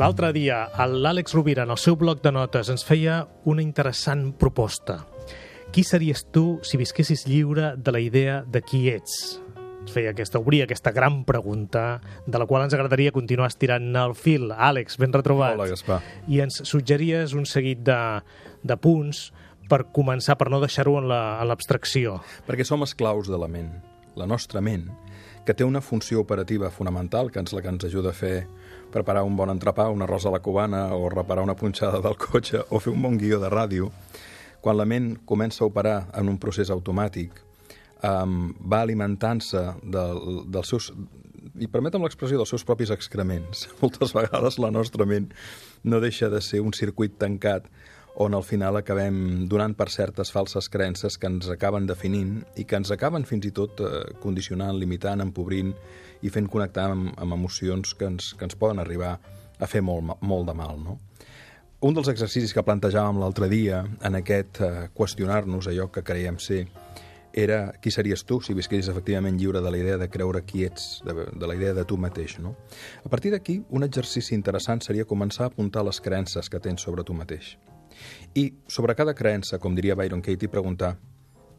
L'altre dia, l'Àlex Rovira, en el seu bloc de notes, ens feia una interessant proposta. Qui series tu si visquessis lliure de la idea de qui ets? Ens feia aquesta, obria aquesta gran pregunta de la qual ens agradaria continuar estirant el fil. Àlex, ben retrobat. Hola, Gaspar. I ens suggeries un seguit de, de punts per començar, per no deixar-ho en l'abstracció. La, Perquè som esclaus de la ment, la nostra ment, que té una funció operativa fonamental, que és la que ens ajuda a fer preparar un bon entrepà, una rosa a la cubana, o reparar una punxada del cotxe, o fer un bon guió de ràdio, quan la ment comença a operar en un procés automàtic, um, va alimentant-se del, dels seus i permetem l'expressió dels seus propis excrements. Moltes vegades la nostra ment no deixa de ser un circuit tancat on al final acabem donant per certes falses creences que ens acaben definint i que ens acaben fins i tot eh, condicionant, limitant, empobrint i fent connectar amb, amb emocions que ens, que ens poden arribar a fer molt, molt de mal. No? Un dels exercicis que plantejàvem l'altre dia en aquest eh, qüestionar-nos allò que creiem ser era qui series tu si visquessis efectivament lliure de la idea de creure qui ets, de, de la idea de tu mateix. No? A partir d'aquí, un exercici interessant seria començar a apuntar les creences que tens sobre tu mateix. I sobre cada creença, com diria Byron Katie, preguntar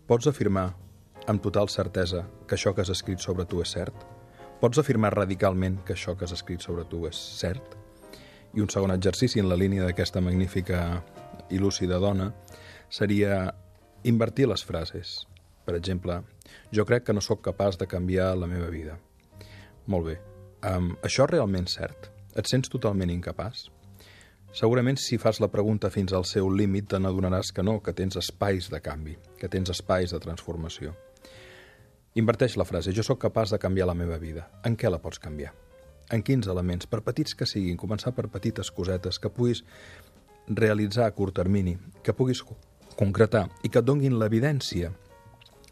pots afirmar amb total certesa que això que has escrit sobre tu és cert? Pots afirmar radicalment que això que has escrit sobre tu és cert? I un segon exercici en la línia d'aquesta magnífica i lúcida dona seria invertir les frases. Per exemple, jo crec que no sóc capaç de canviar la meva vida. Molt bé. Um, això és realment cert? Et sents totalment incapaç? Segurament si fas la pregunta fins al seu límit te n'adonaràs que no, que tens espais de canvi, que tens espais de transformació. Inverteix la frase, jo sóc capaç de canviar la meva vida. En què la pots canviar? En quins elements, per petits que siguin, començar per petites cosetes que puguis realitzar a curt termini, que puguis concretar i que et donguin l'evidència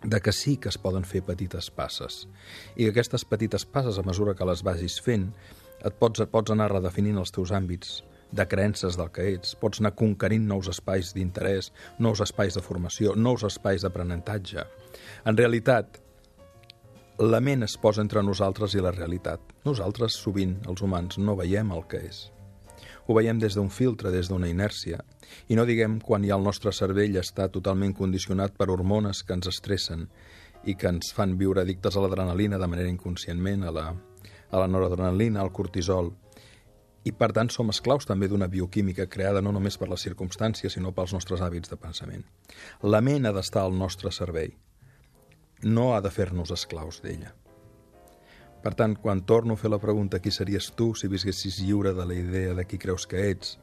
de que sí que es poden fer petites passes i que aquestes petites passes, a mesura que les vagis fent, et pots, et pots anar redefinint els teus àmbits de creences del que ets, pots anar conquerint nous espais d'interès, nous espais de formació, nous espais d'aprenentatge. En realitat, la ment es posa entre nosaltres i la realitat. Nosaltres, sovint, els humans, no veiem el que és. Ho veiem des d'un filtre, des d'una inèrcia. I no diguem quan ja el nostre cervell està totalment condicionat per hormones que ens estressen i que ens fan viure addictes a l'adrenalina de manera inconscientment, a la, a la noradrenalina, al cortisol. I, per tant, som esclaus també d'una bioquímica creada no només per les circumstàncies, sinó pels nostres hàbits de pensament. La ment ha d'estar al nostre servei. No ha de fer-nos esclaus d'ella. Per tant, quan torno a fer la pregunta qui series tu si visquessis lliure de la idea de qui creus que ets,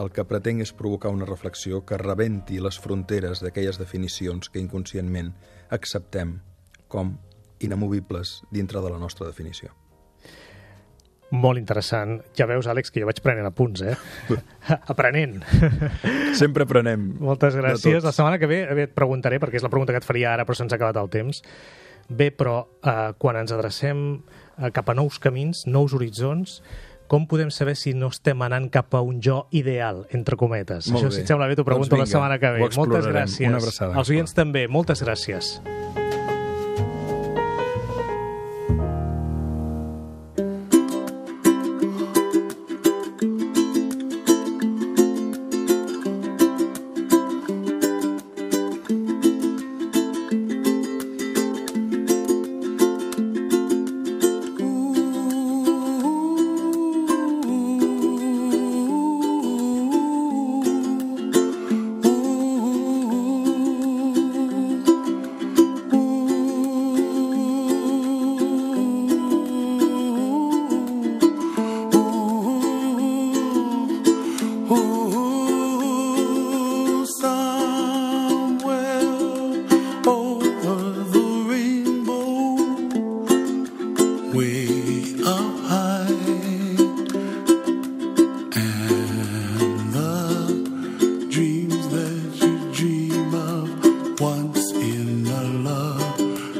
el que pretenc és provocar una reflexió que rebenti les fronteres d'aquelles definicions que inconscientment acceptem com inamovibles dintre de la nostra definició. Molt interessant. Ja veus, Àlex, que jo vaig prenent apunts, eh? Aprenent. Sempre aprenem. Moltes gràcies. La setmana que ve, bé, et preguntaré, perquè és la pregunta que et faria ara, però se'ns ha acabat el temps. Bé, però eh, quan ens adrecem eh, cap a nous camins, nous horitzons, com podem saber si no estem anant cap a un jo ideal, entre cometes? Molt Això, bé. si et sembla bé, t'ho pregunto doncs la setmana que ve. Moltes gràcies. Una abraçada. Els oients també, moltes gràcies.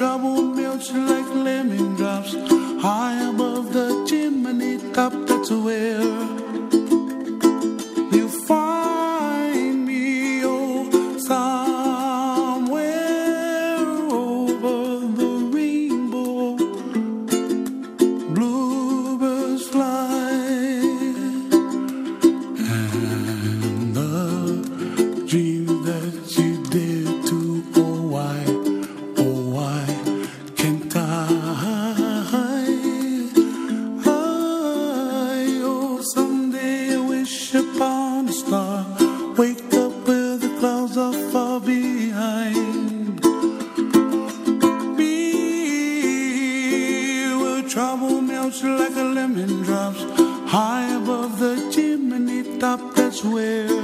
trouble melts like lemon drops high above the chimney top. That's where. clouds are far behind. Me, will trouble melts like a lemon drops high above the chimney top. That's where.